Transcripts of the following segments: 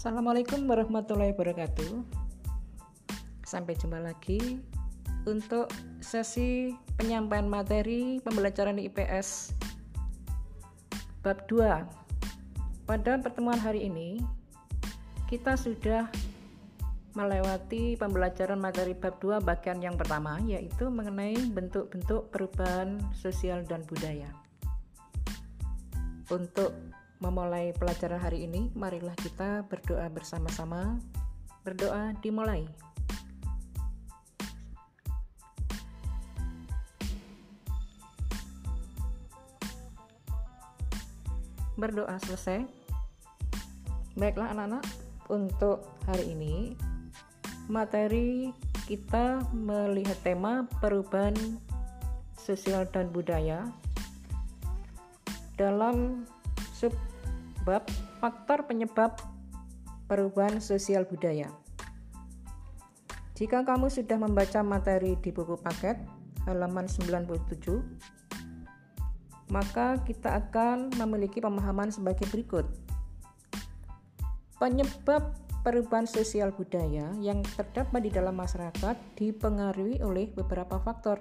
Assalamualaikum warahmatullahi wabarakatuh. Sampai jumpa lagi untuk sesi penyampaian materi pembelajaran IPS bab 2. Pada pertemuan hari ini kita sudah melewati pembelajaran materi bab 2 bagian yang pertama yaitu mengenai bentuk-bentuk perubahan sosial dan budaya. Untuk memulai pelajaran hari ini, marilah kita berdoa bersama-sama. Berdoa dimulai. Berdoa selesai. Baiklah anak-anak, untuk hari ini materi kita melihat tema perubahan sosial dan budaya dalam sub Bab faktor penyebab perubahan sosial budaya. Jika kamu sudah membaca materi di buku paket halaman 97, maka kita akan memiliki pemahaman sebagai berikut. Penyebab perubahan sosial budaya yang terdapat di dalam masyarakat dipengaruhi oleh beberapa faktor.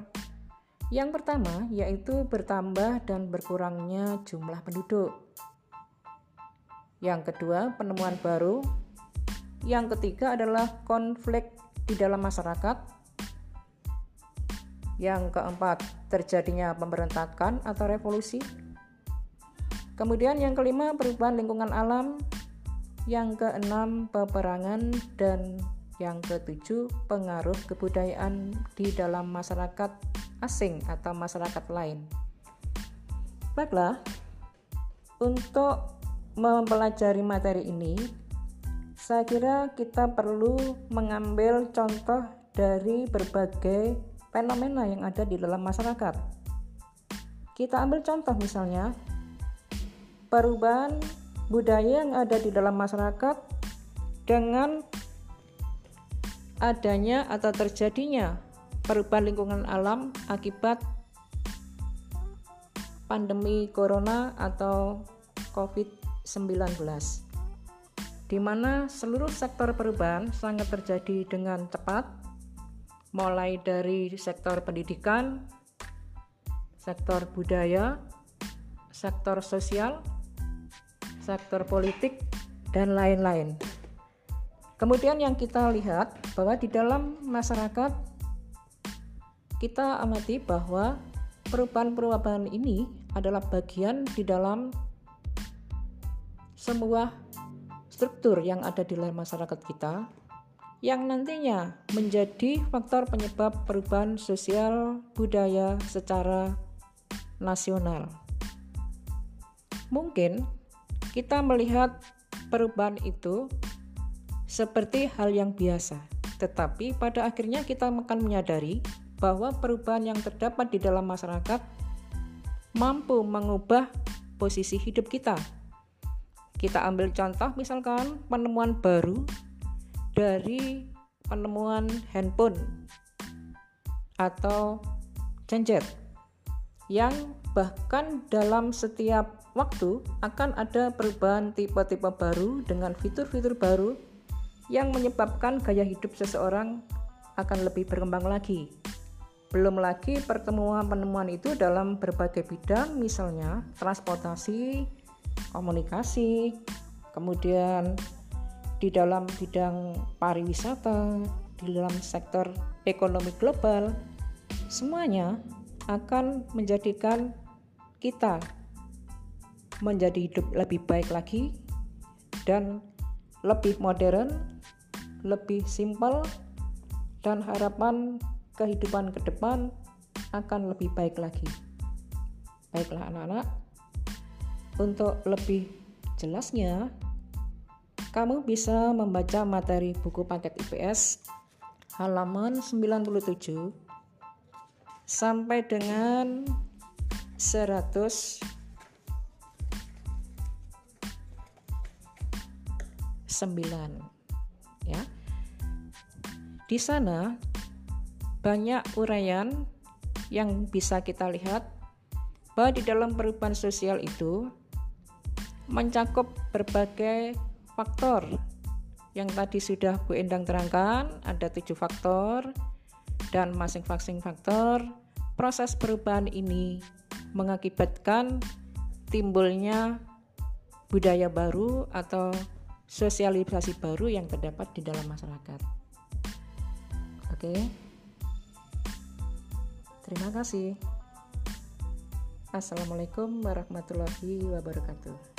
Yang pertama yaitu bertambah dan berkurangnya jumlah penduduk. Yang kedua, penemuan baru. Yang ketiga adalah konflik di dalam masyarakat. Yang keempat, terjadinya pemberontakan atau revolusi. Kemudian yang kelima, perubahan lingkungan alam. Yang keenam, peperangan dan yang ketujuh, pengaruh kebudayaan di dalam masyarakat asing atau masyarakat lain. Baiklah, untuk mempelajari materi ini, saya kira kita perlu mengambil contoh dari berbagai fenomena yang ada di dalam masyarakat. Kita ambil contoh misalnya perubahan budaya yang ada di dalam masyarakat dengan adanya atau terjadinya perubahan lingkungan alam akibat pandemi corona atau COVID 19 di mana seluruh sektor perubahan sangat terjadi dengan cepat mulai dari sektor pendidikan, sektor budaya, sektor sosial, sektor politik, dan lain-lain. Kemudian yang kita lihat bahwa di dalam masyarakat kita amati bahwa perubahan-perubahan ini adalah bagian di dalam semua struktur yang ada di dalam masyarakat kita yang nantinya menjadi faktor penyebab perubahan sosial budaya secara nasional. Mungkin kita melihat perubahan itu seperti hal yang biasa, tetapi pada akhirnya kita akan menyadari bahwa perubahan yang terdapat di dalam masyarakat mampu mengubah posisi hidup kita kita ambil contoh misalkan penemuan baru dari penemuan handphone atau genjet yang bahkan dalam setiap waktu akan ada perubahan tipe-tipe baru dengan fitur-fitur baru yang menyebabkan gaya hidup seseorang akan lebih berkembang lagi. Belum lagi pertemuan penemuan itu dalam berbagai bidang misalnya transportasi, komunikasi, kemudian di dalam bidang pariwisata, di dalam sektor ekonomi global, semuanya akan menjadikan kita menjadi hidup lebih baik lagi dan lebih modern, lebih simpel, dan harapan kehidupan ke depan akan lebih baik lagi. Baiklah, anak-anak, untuk lebih jelasnya, kamu bisa membaca materi buku paket IPS halaman 97 sampai dengan 100 sembilan ya. Di sana banyak uraian yang bisa kita lihat. Bahwa di dalam perubahan sosial itu mencakup berbagai faktor yang tadi sudah Bu Endang terangkan ada tujuh faktor dan masing-masing faktor proses perubahan ini mengakibatkan timbulnya budaya baru atau sosialisasi baru yang terdapat di dalam masyarakat. Oke. Terima kasih. Assalamualaikum warahmatullahi wabarakatuh.